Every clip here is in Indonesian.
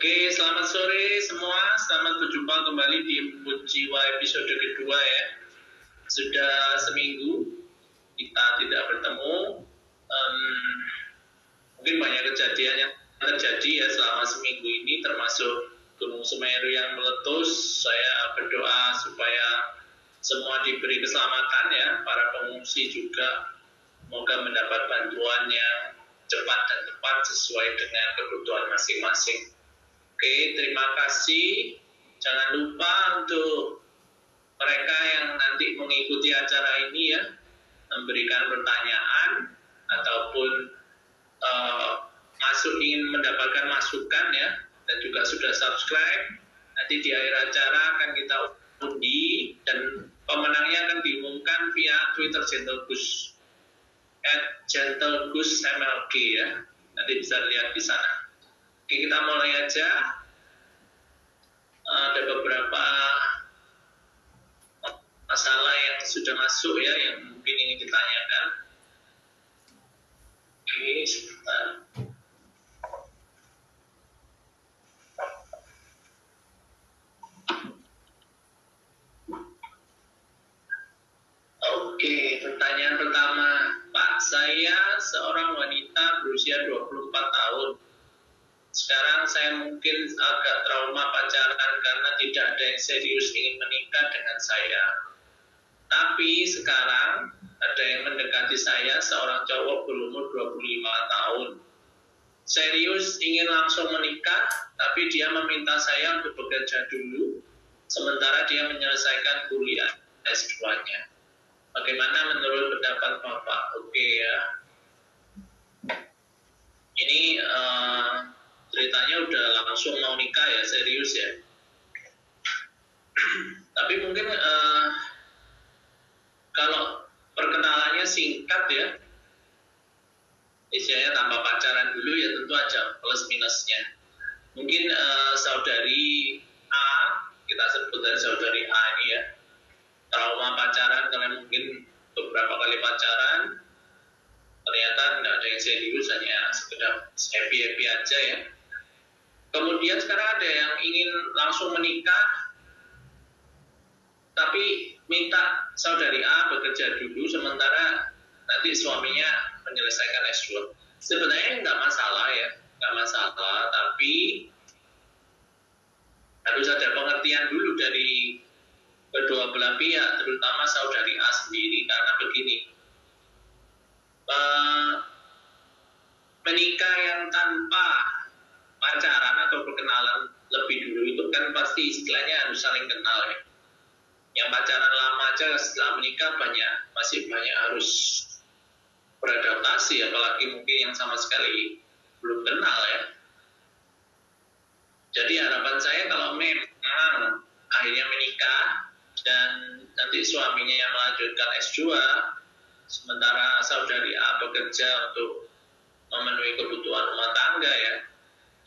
Oke, selamat sore semua. Selamat berjumpa kembali di Jiwa episode kedua ya. Sudah seminggu kita tidak bertemu. Um, mungkin banyak kejadian yang terjadi ya selama seminggu ini, termasuk Gunung Semeru yang meletus. Saya berdoa supaya semua diberi keselamatan ya. Para pengungsi juga semoga mendapat bantuan yang cepat dan tepat sesuai dengan kebutuhan masing-masing. Oke, terima kasih. Jangan lupa untuk mereka yang nanti mengikuti acara ini ya, memberikan pertanyaan ataupun uh, masuk ingin mendapatkan masukan ya, dan juga sudah subscribe. Nanti di akhir acara akan kita undi dan pemenangnya akan diumumkan via Twitter Gentle Gus at Gentle Gus MLG ya. Nanti bisa lihat di sana. Oke, kita mulai aja. Ada beberapa masalah yang sudah masuk ya, yang mungkin ingin ditanyakan. Oke, sebentar. Oke, pertanyaan pertama. Pak, saya seorang wanita berusia 24 tahun. Sekarang saya mungkin agak trauma pacaran karena tidak ada yang serius ingin menikah dengan saya. Tapi sekarang ada yang mendekati saya seorang cowok berumur 25 tahun. Serius ingin langsung menikah, tapi dia meminta saya untuk bekerja dulu, sementara dia menyelesaikan kuliah S2-nya. Bagaimana menurut pendapat Bapak? Oke ya. Ini uh, ceritanya udah langsung mau nikah ya, serius ya. Tapi mungkin uh, kalau perkenalannya singkat ya, istilahnya tanpa pacaran dulu ya tentu aja plus minusnya. Mungkin uh, saudari A, kita sebut dari saudari A ini ya, trauma pacaran kalian mungkin beberapa kali pacaran ternyata tidak ada yang serius hanya sekedar happy happy aja ya kemudian sekarang ada yang ingin langsung menikah tapi minta saudari A bekerja dulu sementara nanti suaminya menyelesaikan S2 sebenarnya nggak masalah ya nggak masalah tapi harus ada pengertian dulu dari kedua belah pihak, terutama saudari A sendiri, karena begini, menikah yang tanpa pacaran atau perkenalan lebih dulu itu kan pasti istilahnya harus saling kenal ya. Yang pacaran lama aja setelah menikah banyak masih banyak harus beradaptasi, apalagi mungkin yang sama sekali belum kenal ya. Jadi harapan saya kalau memang akhirnya menikah dan nanti suaminya yang melanjutkan S2 sementara saudari A bekerja untuk memenuhi kebutuhan rumah tangga ya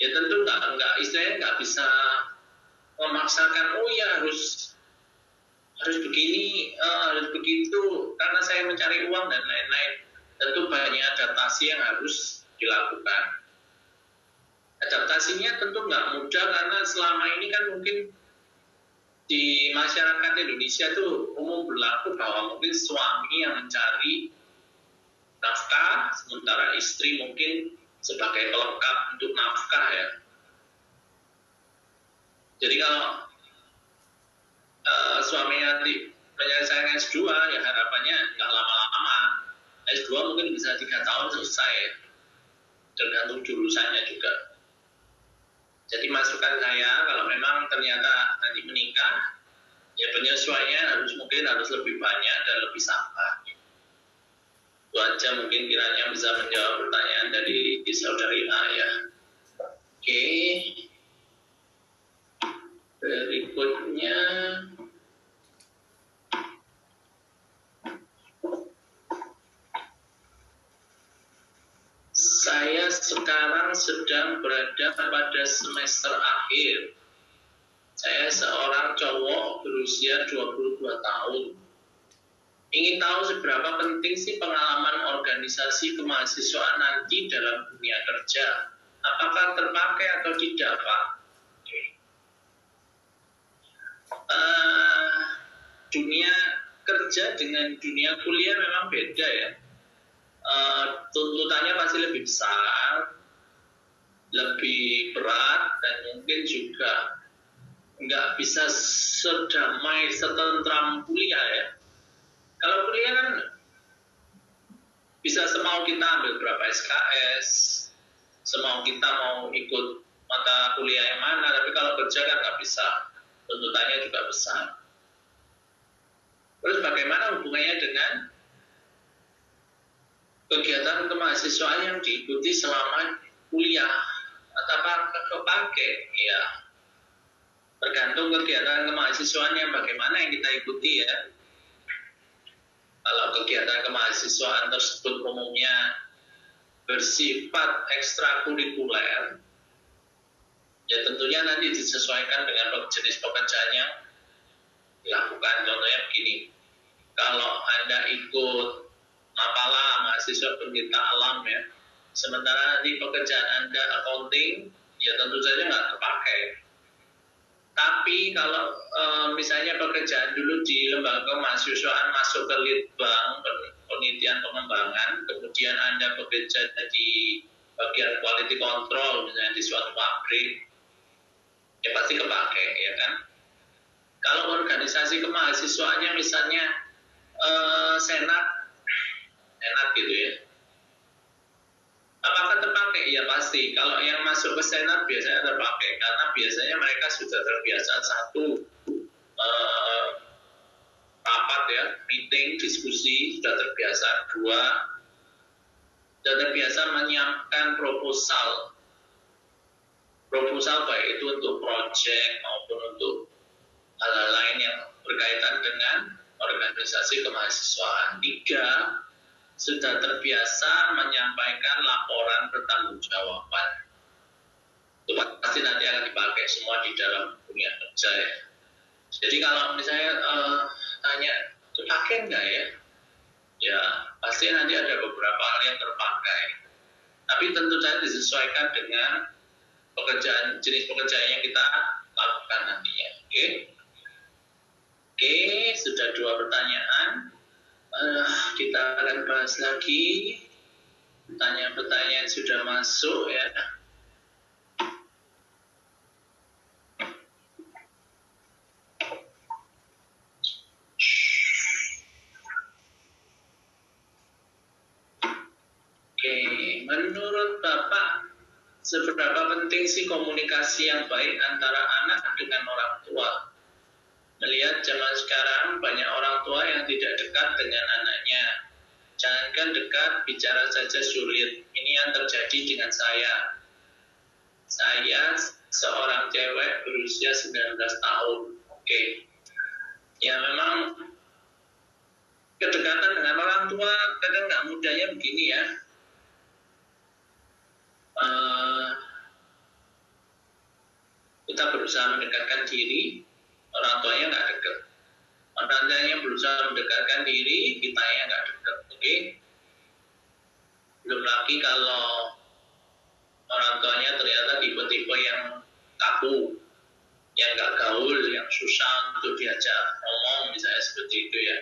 ya tentu nggak nggak istilahnya nggak bisa memaksakan oh ya harus harus begini uh, harus begitu karena saya mencari uang dan lain-lain. Tentu banyak adaptasi yang harus dilakukan. Adaptasinya tentu nggak mudah karena selama ini kan mungkin di masyarakat Indonesia itu umum berlaku bahwa mungkin suami yang mencari nafkah, sementara istri mungkin sebagai pelengkap untuk nafkah ya. Jadi kalau uh, suami nanti menyelesaikan S2 ya harapannya nggak lama-lama. S2 mungkin bisa tiga tahun selesai, tergantung jurusannya juga. Jadi masukan saya kalau memang ternyata nanti menikah, ya penyesuaiannya harus mungkin harus lebih banyak dan lebih sabar. Aja mungkin kiranya bisa menjawab pertanyaan dari saudari A ya. Oke. Berikutnya saya sekarang sedang berada pada semester akhir. Saya seorang cowok berusia 22 tahun. Ingin tahu seberapa penting sih pengalaman organisasi kemahasiswaan nanti dalam dunia kerja? Apakah terpakai atau tidak, Pak? Uh, dunia kerja dengan dunia kuliah memang beda ya. Uh, tuntutannya pasti lebih besar, lebih berat, dan mungkin juga nggak bisa sedamai, setentram kuliah ya kalau kuliah kan bisa semau kita ambil berapa SKS, semau kita mau ikut mata kuliah yang mana, tapi kalau kerja kan nggak bisa, tuntutannya juga besar. Terus bagaimana hubungannya dengan kegiatan kemahasiswaan yang diikuti selama kuliah? Atau apa? Kepake? Ya, tergantung kegiatan kemahasiswaan yang bagaimana yang kita ikuti ya kalau kegiatan kemahasiswaan tersebut umumnya bersifat ekstrakurikuler, ya tentunya nanti disesuaikan dengan jenis pekerjaan yang dilakukan. Contohnya begini, kalau Anda ikut Mapala, mahasiswa pencinta alam ya, sementara nanti pekerjaan Anda accounting, ya tentu saja nggak terpakai tapi kalau e, misalnya pekerjaan dulu di lembaga kemahasiswaan masuk ke litbang penelitian pengembangan, kemudian anda bekerja di bagian quality control misalnya di suatu pabrik, ya pasti kepake ya kan. Kalau organisasi kemahasiswaannya misalnya e, senat, senat gitu ya, Apakah terpakai? Ya pasti. Kalau yang masuk ke Senat biasanya terpakai karena biasanya mereka sudah terbiasa satu uh, rapat ya, meeting, diskusi sudah terbiasa. Dua, sudah terbiasa menyiapkan proposal. Proposal baik itu untuk proyek maupun untuk hal-hal lain yang berkaitan dengan organisasi kemahasiswaan. Tiga, sudah terbiasa menyampaikan laporan pertanggungjawaban. Itu pasti nanti akan dipakai semua di dalam dunia kerja ya. Jadi kalau misalnya uh, tanya, terpakai enggak ya? Ya, pasti nanti ada beberapa hal yang terpakai. Tapi tentu saja disesuaikan dengan pekerjaan jenis pekerjaan yang kita lakukan nantinya. Oke? Okay? Okay, sudah dua pertanyaan uh, kita akan bahas lagi pertanyaan-pertanyaan sudah masuk ya. Oke, menurut Bapak seberapa penting sih komunikasi yang baik antara anak dengan orang tua? Melihat zaman sekarang banyak orang tua yang tidak dekat dengan anaknya. Jangankan dekat, bicara saja sulit. Ini yang terjadi dengan saya. Saya seorang cewek berusia 19 tahun. Oke. Okay. Ya memang kedekatan dengan orang tua kadang nggak mudahnya begini ya. Uh, kita berusaha mendekatkan diri, orang tuanya nggak deket orang tuanya berusaha mendekatkan diri kita yang nggak deket oke okay? belum lagi kalau orang tuanya ternyata tipe-tipe yang kaku yang nggak gaul yang susah untuk diajak ngomong misalnya seperti itu ya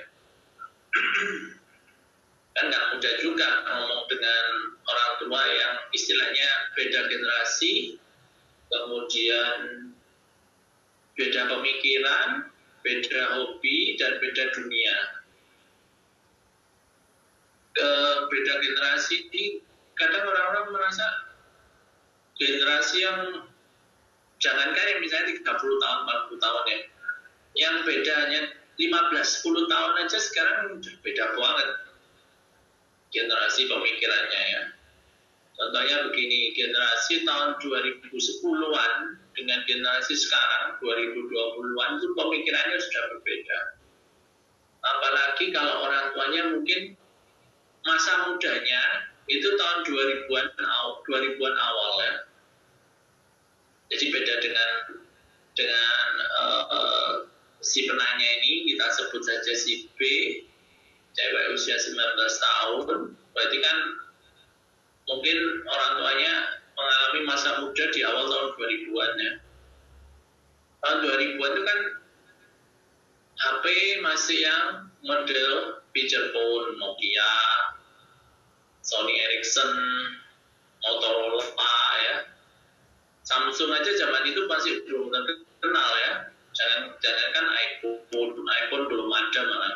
kan nggak mudah juga ngomong dengan orang tua yang istilahnya beda generasi kemudian beda pemikiran, beda hobi, dan beda dunia. Ke beda generasi ini kadang orang-orang merasa generasi yang jangankan yang misalnya 30 tahun, 40 tahun ya, yang bedanya 15, 10 tahun aja sekarang beda banget generasi pemikirannya ya. Contohnya begini, generasi tahun 2010-an dengan generasi sekarang 2020-an itu pemikirannya sudah berbeda. Apalagi kalau orang tuanya mungkin masa mudanya itu tahun 2000-an 2000-an awal ya. Jadi beda dengan dengan uh, uh, si penanya ini kita sebut saja si B cewek usia 19 tahun berarti kan mungkin orang tuanya mengalami masa muda di awal tahun 2000-an ya. Tahun 2000-an itu kan HP masih yang model feature phone Nokia, Sony Ericsson, Motorola ya. Samsung aja zaman itu masih belum terkenal ya. Jangan jangan kan iPhone, iPhone belum ada malah.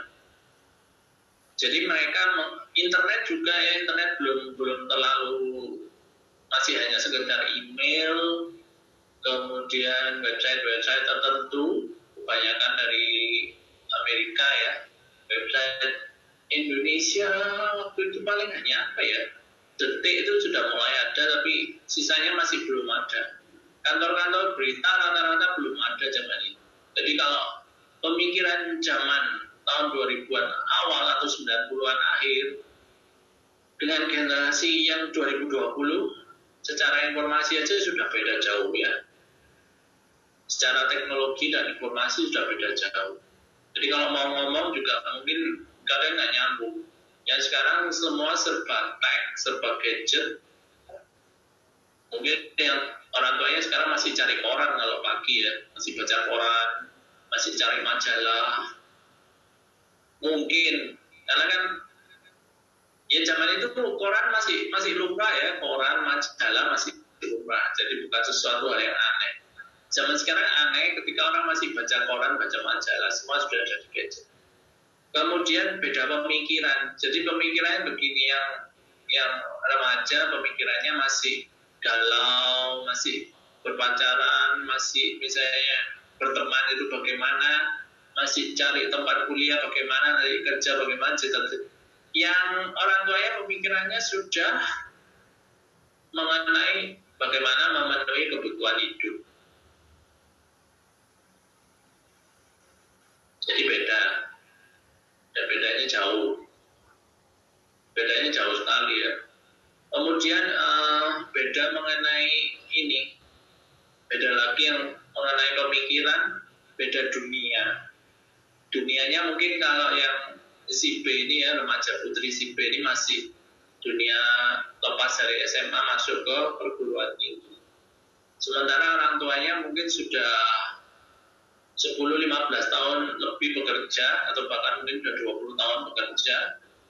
Jadi mereka internet juga ya internet belum belum terlalu masih hanya sekedar email, kemudian website-website tertentu, kebanyakan dari Amerika ya, website Indonesia waktu itu paling hanya apa ya, detik itu sudah mulai ada, tapi sisanya masih belum ada. Kantor-kantor berita rata-rata belum ada zaman itu. Jadi kalau pemikiran zaman tahun 2000-an awal atau 90-an akhir dengan generasi yang 2020 secara informasi aja sudah beda jauh ya secara teknologi dan informasi sudah beda jauh. Jadi kalau mau ngomong juga mungkin kadang nggak nyambung. Yang sekarang semua serba tech, serba gadget. Mungkin yang orang tuanya sekarang masih cari koran kalau pagi ya, masih baca koran, masih cari majalah. Mungkin karena kan ya zaman itu koran masih masih lumrah ya, koran, majalah masih lumrah. Jadi bukan sesuatu hal yang aneh Zaman sekarang aneh ketika orang masih baca koran, baca majalah, semua sudah ada di gadget. Kemudian beda pemikiran. Jadi pemikirannya begini yang yang remaja pemikirannya masih galau, masih berpacaran, masih misalnya berteman itu bagaimana, masih cari tempat kuliah bagaimana, nanti kerja bagaimana, yang orang tuanya pemikirannya sudah mengenai bagaimana memenuhi kebutuhan hidup. Jadi beda. Dan bedanya jauh. Bedanya jauh sekali ya. Kemudian uh, beda mengenai ini. Beda lagi yang mengenai pemikiran, beda dunia. Dunianya mungkin kalau yang si ini ya, remaja putri si ini masih dunia lepas dari SMA masuk ke perguruan tinggi. Sementara orang tuanya mungkin sudah 10-15 tahun lebih bekerja atau bahkan mungkin sudah 20 tahun bekerja.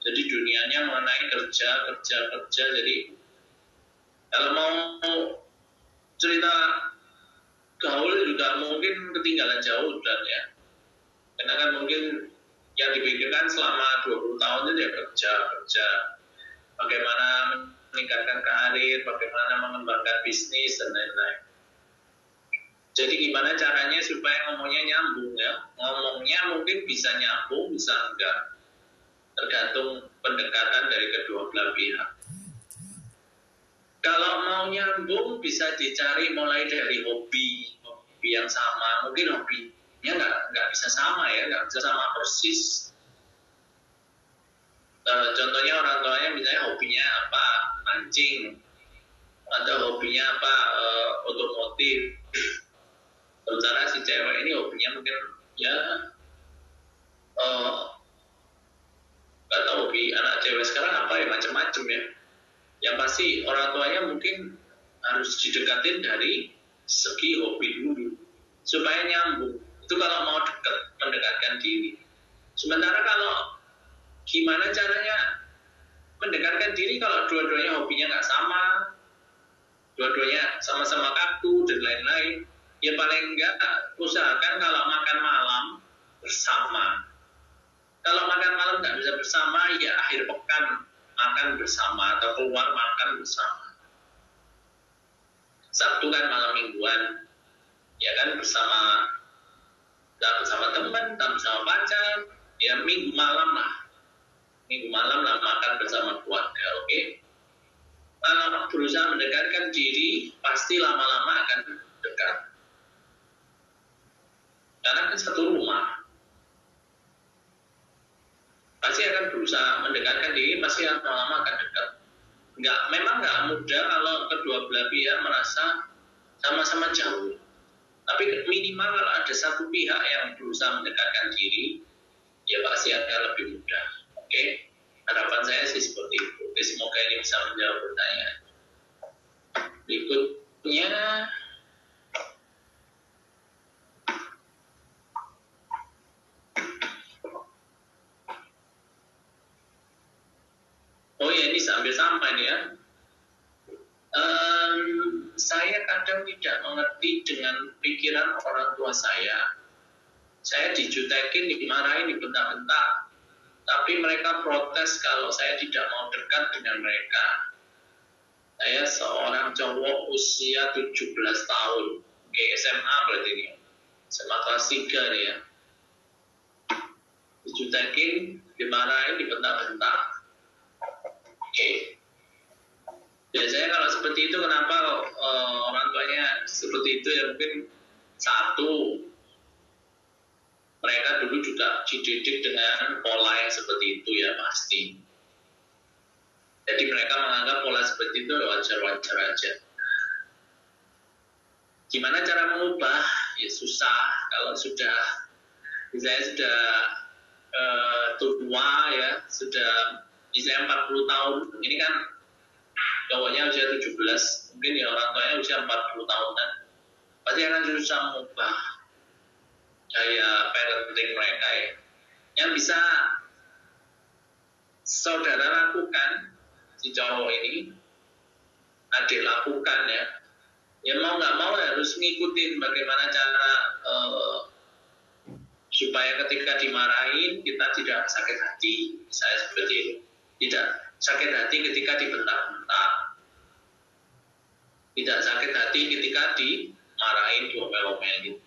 Jadi dunianya mengenai kerja kerja kerja. Jadi kalau mau cerita gaul juga mungkin ketinggalan jauh dan ya. Karena kan mungkin yang dipikirkan selama 20 tahun itu ya kerja kerja bagaimana meningkatkan karir bagaimana mengembangkan bisnis dan lain-lain jadi gimana caranya supaya ngomongnya nyambung ya? Ngomongnya mungkin bisa nyambung, bisa enggak. Tergantung pendekatan dari kedua belah pihak. Kalau mau nyambung bisa dicari mulai dari hobi, hobi yang sama. Mungkin hobinya nggak nggak bisa sama ya, nggak bisa sama persis. Uh, contohnya orang tuanya misalnya hobinya apa? Mancing. Atau hobinya apa? Uh, otomotif. Sementara si cewek ini hobinya mungkin ya uh, gak tahu hobi anak cewek sekarang apa ya? Macam-macam ya. Yang pasti orang tuanya mungkin harus didekatin dari segi hobi dulu. Supaya nyambung itu kalau mau dekat mendekatkan diri sementara kalau gimana caranya mendekatkan diri kalau dua-duanya hobinya nggak sama dua-duanya sama-sama kaku dan lain-lain ya paling enggak usahakan kalau makan malam bersama. Kalau makan malam nggak bisa bersama, ya akhir pekan makan bersama atau keluar makan bersama. Sabtu kan malam mingguan, ya kan bersama tak bersama teman, tak bersama pacar, ya minggu malam lah. Minggu malam lah makan bersama keluarga, oke? Okay? Kalau berusaha mendekatkan diri, pasti lama-lama akan dekat karena kan satu rumah pasti akan berusaha mendekatkan diri pasti akan lama akan dekat nggak memang nggak mudah kalau kedua belah pihak merasa sama-sama jauh tapi minimal ada satu pihak yang berusaha mendekatkan diri, ya pasti akan lebih mudah. Oke, okay? harapan saya sih seperti itu. Oke, semoga ini bisa menjawab pertanyaan. Berikutnya, Oh ya, ini sambil sampai nih ya. Um, kadang tidak mengerti dengan pikiran orang tua saya. Saya dijutekin, dimarahin, dibentak-bentak. Tapi mereka protes kalau saya tidak mau dekat dengan mereka. Saya seorang cowok usia 17 tahun. Oke, SMA berarti ini. SMA kelas 3 nih ya. Dijutekin, dimarahin, dibentak-bentak. Oke, biasanya kalau seperti itu kenapa uh, orang tuanya seperti itu ya? Mungkin satu mereka dulu juga dididik dengan pola yang seperti itu ya pasti. Jadi mereka menganggap pola seperti itu ya wajar-wajar aja. Gimana cara mengubah? Ya susah. Kalau sudah misalnya sudah uh, tua ya sudah misalnya 40 tahun ini kan cowoknya usia 17 mungkin ya orang tuanya usia 40 tahunan. Pasti akan susah mengubah gaya parenting mereka ya. Yang bisa saudara lakukan si cowok ini adik lakukan ya. Ya mau nggak mau harus ngikutin bagaimana cara uh, supaya ketika dimarahin kita tidak sakit hati. Saya seperti itu tidak sakit hati ketika dibentak-bentak. Tidak sakit hati ketika dimarahin, diomel-omel gitu.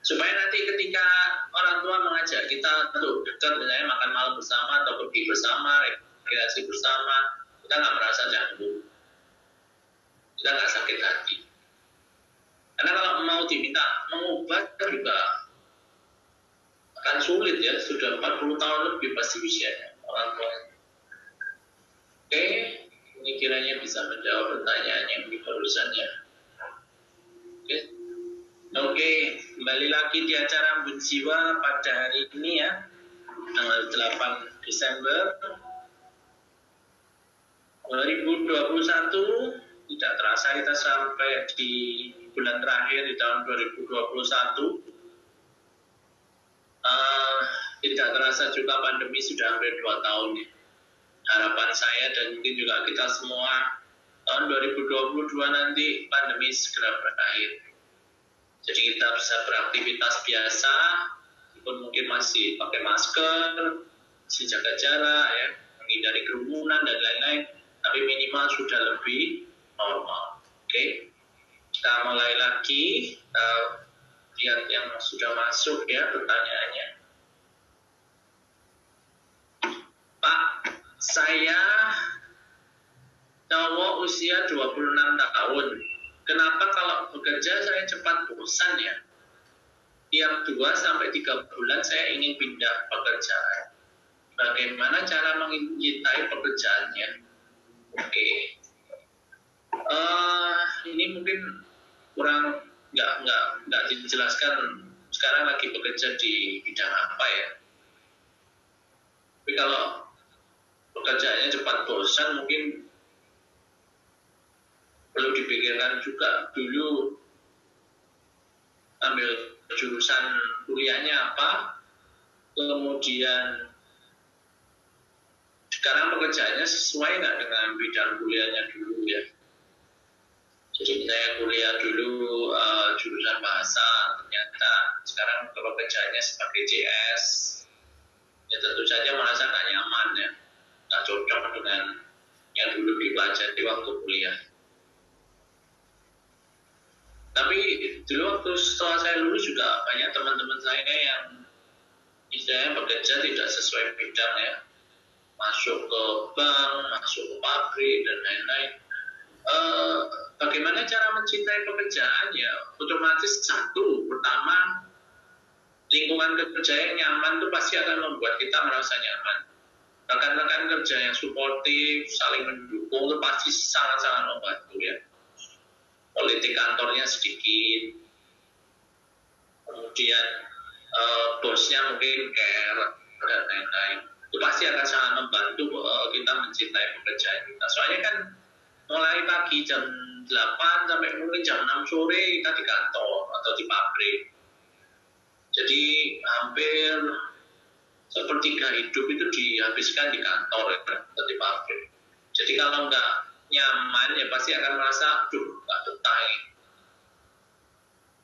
Supaya nanti ketika orang tua mengajak kita untuk dekat misalnya makan malam bersama atau pergi bersama, rekreasi bersama, kita nggak merasa canggung. Kita nggak sakit hati. Karena kalau mau diminta mengubah juga akan sulit ya, sudah 40 tahun lebih pasti usianya orang tua. Oke, ini kiranya bisa menjawab pertanyaan yang di barusannya. Oke. Oke, kembali lagi di acara Bunjiwa pada hari ini ya, tanggal 8 Desember 2021. Tidak terasa kita sampai di bulan terakhir di tahun 2021. Uh, tidak terasa juga pandemi sudah hampir dua tahun ya harapan saya dan mungkin juga kita semua tahun 2022 nanti pandemi segera berakhir. Jadi kita bisa beraktivitas biasa, meskipun mungkin masih pakai masker, masih jaga jarak, ya, menghindari kerumunan dan lain-lain, tapi minimal sudah lebih normal. Oke, kita mulai lagi. Kita lihat yang sudah masuk ya pertanyaannya. Pak, saya cowok usia 26 tahun. Kenapa kalau bekerja saya cepat bosan ya? Tiap 2 sampai 3 bulan saya ingin pindah pekerjaan. Bagaimana cara mencintai pekerjaannya? Oke. Okay. Uh, eh, ini mungkin kurang nggak nggak nggak dijelaskan sekarang lagi bekerja di bidang apa ya. Tapi kalau pekerjaannya cepat bosan mungkin perlu dipikirkan juga. Dulu ambil jurusan kuliahnya apa kemudian sekarang pekerjaannya sesuai nggak dengan bidang kuliahnya dulu ya? Jadi saya kuliah dulu uh, jurusan bahasa ternyata sekarang pekerjaannya sebagai CS ya tentu saja merasa nggak nyaman ya nggak cocok dengan yang dulu dipelajari waktu kuliah. Tapi dulu waktu setelah saya lulus juga banyak teman-teman saya yang istilahnya bekerja tidak sesuai bidang ya. Masuk ke bank, masuk ke pabrik, dan lain-lain. Uh, bagaimana cara mencintai pekerjaan ya? Otomatis satu, pertama lingkungan kerja yang nyaman itu pasti akan membuat kita merasa nyaman rekan-rekan kerja yang suportif, saling mendukung itu pasti sangat-sangat membantu ya. Politik kantornya sedikit, kemudian uh, bosnya mungkin care dan lain-lain. Itu pasti akan sangat membantu uh, kita mencintai pekerjaan kita. Soalnya kan mulai pagi jam 8 sampai mungkin jam 6 sore kita di kantor atau di pabrik. Jadi hampir sepertiga hidup itu dihabiskan di kantor ya, atau di pabrik. Jadi kalau nggak nyaman ya pasti akan merasa, duh nggak betah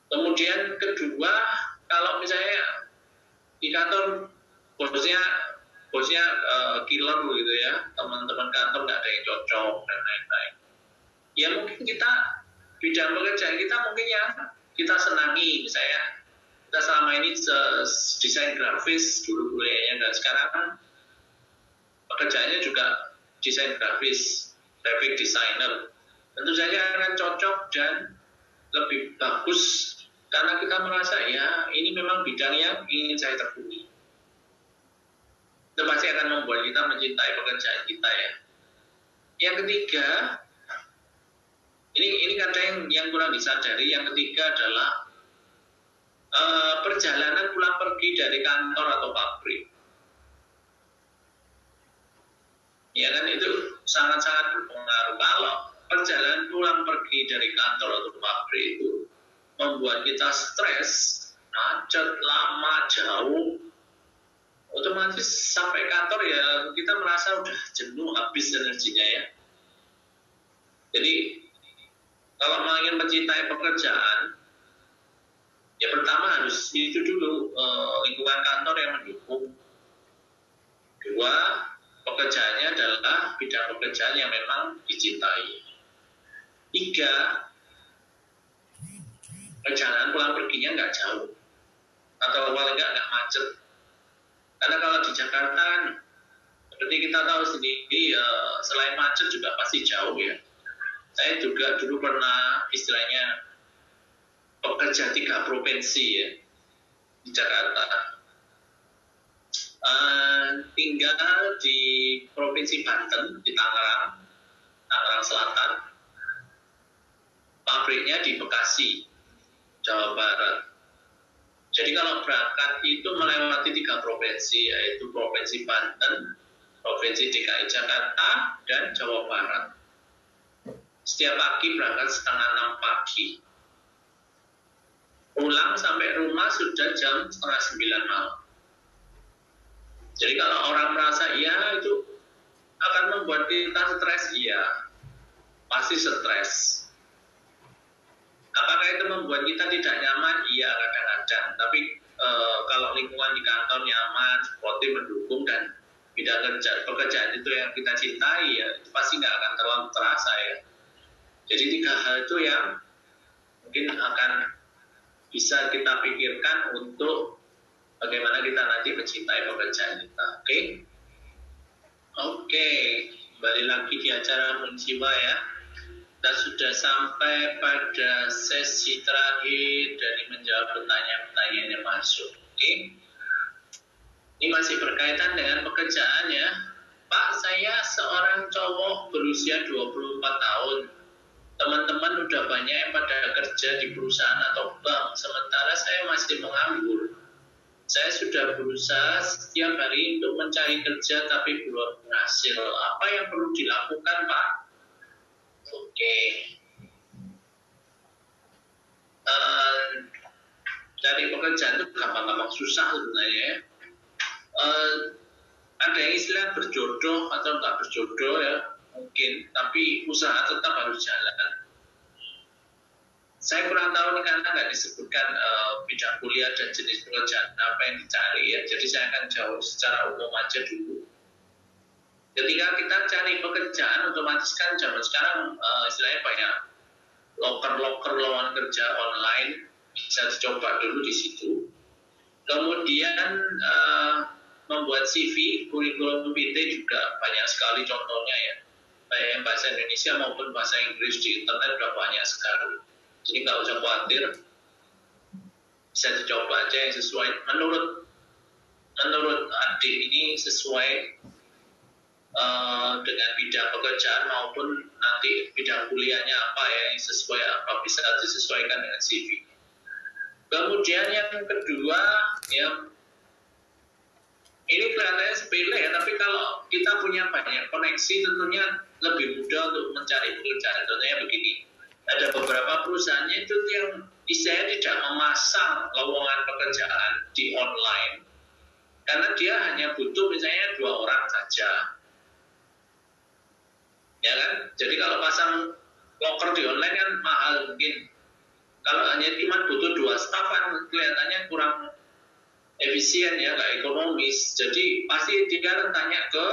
Kemudian kedua, kalau misalnya di kantor bosnya bosnya uh, killer gitu ya, teman-teman kantor nggak ada yang cocok dan lain-lain. Ya mungkin kita bidang pekerjaan kita mungkin yang kita senangi, misalnya kita selama ini desain grafis dulu kuliahnya dan sekarang pekerjaannya juga desain grafis, graphic designer. Tentu saja akan cocok dan lebih bagus karena kita merasa ya ini memang bidang yang ingin saya tekuni. Itu pasti akan membuat kita mencintai pekerjaan kita ya. Yang ketiga, ini ini kadang yang kurang disadari. Yang ketiga adalah uh, perjalanan pulang pergi dari kantor atau pabrik. Ya kan itu sangat-sangat berpengaruh. Kalau perjalanan pulang pergi dari kantor atau pabrik itu membuat kita stres, macet, lama, jauh, otomatis sampai kantor ya kita merasa udah jenuh habis energinya ya. Jadi kalau ingin mencintai pekerjaan, itu dulu eh, lingkungan kantor yang mendukung. Dua, pekerjaannya adalah bidang pekerjaan yang memang dicintai. Tiga, perjalanan pulang perginya nggak jauh atau paling nggak nggak macet karena kalau di Jakarta kan seperti kita tahu sendiri ya, selain macet juga pasti jauh ya saya juga dulu pernah istilahnya bekerja tiga provinsi ya di Jakarta uh, tinggal di provinsi Banten di Tangerang Tangerang Selatan pabriknya di Bekasi Jawa Barat. Jadi kalau berangkat itu melewati tiga provinsi, yaitu Provinsi Banten, Provinsi DKI Jakarta, dan Jawa Barat. Setiap pagi berangkat setengah enam pagi. Pulang sampai rumah sudah jam setengah sembilan malam. Jadi kalau orang merasa iya itu akan membuat kita stres, iya. Pasti stres Apakah itu membuat kita tidak nyaman? Iya kadang-kadang. Tapi e, kalau lingkungan di kantor nyaman, sportif, mendukung dan bidang kerja pekerjaan itu yang kita cintai ya itu pasti nggak akan terlalu terasa ya. Jadi tiga hal itu yang mungkin akan bisa kita pikirkan untuk bagaimana kita nanti mencintai pekerjaan kita. Oke? Okay? Oke, okay. kembali lagi di acara Munjiwa ya kita sudah sampai pada sesi terakhir dari menjawab pertanyaan-pertanyaan yang masuk. Oke. Ini masih berkaitan dengan pekerjaan ya. Pak, saya seorang cowok berusia 24 tahun. Teman-teman udah banyak yang pada kerja di perusahaan atau bank, sementara saya masih menganggur. Saya sudah berusaha setiap hari untuk mencari kerja tapi belum berhasil. Apa yang perlu dilakukan, Pak? Oke. Uh, dari pekerjaan itu gampang-gampang susah sebenarnya. Uh, ada yang istilah berjodoh atau enggak berjodoh ya mungkin, tapi usaha tetap harus jalan. Saya kurang tahu nih karena nggak disebutkan uh, bidang kuliah dan jenis pekerjaan apa yang dicari ya. Jadi saya akan jawab secara umum aja dulu ketika kita cari pekerjaan otomatis kan zaman sekarang uh, istilahnya banyak loker-loker lowongan kerja online bisa dicoba dulu di situ kemudian uh, membuat CV kurikulum PT juga banyak sekali contohnya ya baik bahasa Indonesia maupun bahasa Inggris di internet sudah banyak sekali. Jadi nggak usah khawatir. Bisa dicoba aja yang sesuai. Menurut menurut adik ini sesuai uh, dengan bidang pekerjaan maupun nanti bidang kuliahnya apa ya yang sesuai apa. Bisa disesuaikan dengan CV. Kemudian yang kedua yang ini kelihatannya sepele ya, tapi kalau kita punya banyak koneksi tentunya lebih mudah untuk mencari pekerjaan. Contohnya begini, ada beberapa perusahaannya itu yang istilahnya tidak memasang lowongan pekerjaan di online karena dia hanya butuh misalnya dua orang saja ya kan jadi kalau pasang locker di online kan mahal mungkin kalau hanya cuma butuh dua staff kan kelihatannya kurang efisien ya, nggak ekonomis. Jadi pasti dia tanya ke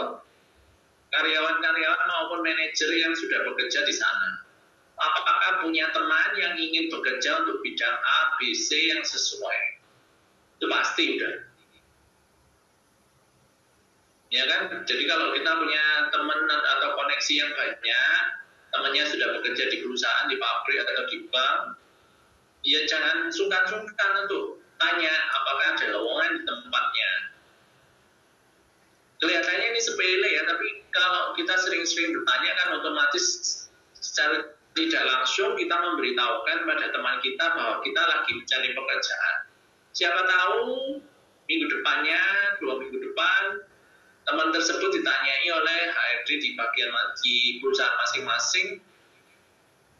karyawan-karyawan maupun manajer yang sudah bekerja di sana. Apakah punya teman yang ingin bekerja untuk bidang A, B, C yang sesuai? Itu pasti udah. Ya kan? Jadi kalau kita punya teman atau koneksi yang banyak, temannya sudah bekerja di perusahaan, di pabrik atau di bank, ya jangan sungkan-sungkan untuk tanya apakah ada lowongan di tempatnya. Kelihatannya ini sepele ya, tapi kalau kita sering-sering bertanya kan otomatis secara tidak langsung kita memberitahukan pada teman kita bahwa kita lagi mencari pekerjaan. Siapa tahu minggu depannya, dua minggu depan, teman tersebut ditanyai oleh HRD di bagian di perusahaan masing-masing,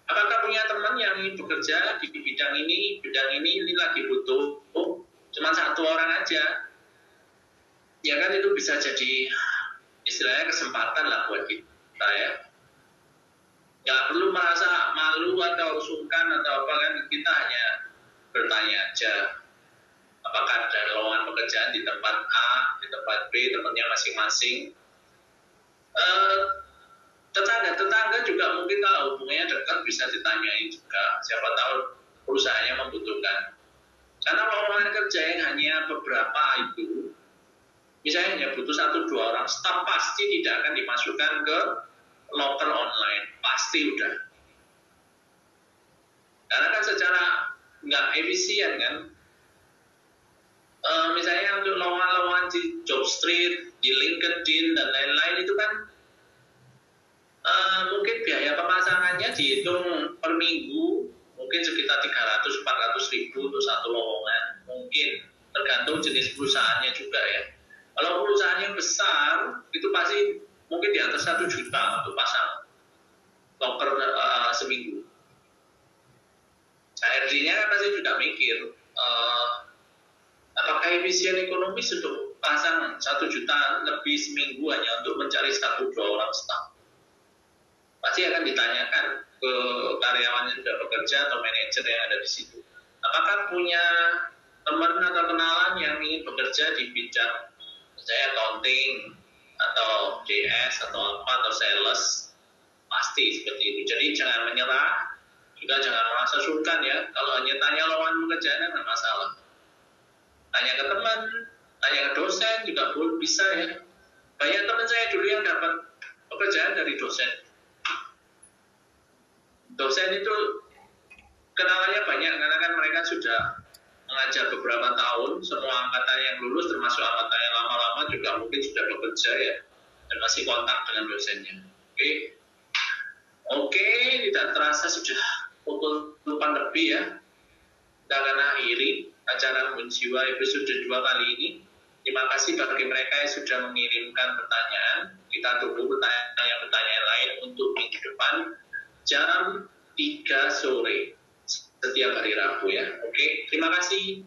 apakah punya teman yang bekerja di bidang ini, bidang ini, ini lagi butuh, oh, cuma satu orang aja, ya kan itu bisa jadi istilahnya kesempatan lah buat kita ya. Nggak perlu merasa malu atau sungkan atau apa kan kita hanya bertanya aja. Apakah ada lowongan pekerjaan di tempat A di tempat B tempatnya masing-masing? Uh, tetangga-tetangga juga mungkin kalau hubungannya dekat bisa ditanyai juga. Siapa tahu perusahaannya membutuhkan. Karena lowongan kerja yang hanya beberapa itu misalnya hanya butuh satu dua orang staf pasti tidak akan dimasukkan ke loker online. Pasti udah. Karena kan secara nggak efisien kan. E, misalnya untuk lowongan-lowongan di job street di LinkedIn dan lain-lain itu kan e, mungkin biaya pemasangannya dihitung per minggu. Mungkin sekitar 300-400 ribu untuk satu lowongan. Mungkin. Tergantung jenis perusahaannya juga ya kalau perusahaan yang besar itu pasti mungkin di atas satu juta untuk pasang locker uh, seminggu. HRD-nya kan pasti juga mikir uh, apakah efisien ekonomis untuk pasang satu juta lebih seminggu hanya untuk mencari satu dua orang staff. Pasti akan ditanyakan ke karyawan yang sudah bekerja atau manajer yang ada di situ. Apakah punya teman atau kenalan yang ingin bekerja di bidang saya accounting atau JS atau apa atau sales pasti seperti itu. Jadi jangan menyerah, juga jangan merasa sungkan ya. Kalau hanya tanya lawan pekerjaan nggak masalah. Tanya ke teman, tanya ke dosen juga boleh bisa ya. Banyak teman saya dulu yang dapat pekerjaan dari dosen. Dosen itu kenalannya banyak karena kan mereka sudah mengajar beberapa tahun, semua angkatan yang lulus termasuk angkatan yang lama-lama juga mungkin sudah bekerja ya dan masih kontak dengan dosennya. Oke, okay. oke, okay, tidak terasa sudah pukul 8 lebih ya. Kita akan akhiri acara menjiwa episode 2 kali ini. Terima kasih bagi mereka yang sudah mengirimkan pertanyaan. Kita tunggu pertanyaan-pertanyaan lain untuk minggu depan jam 3 sore setiap hari Rabu ya. Oke, terima kasih.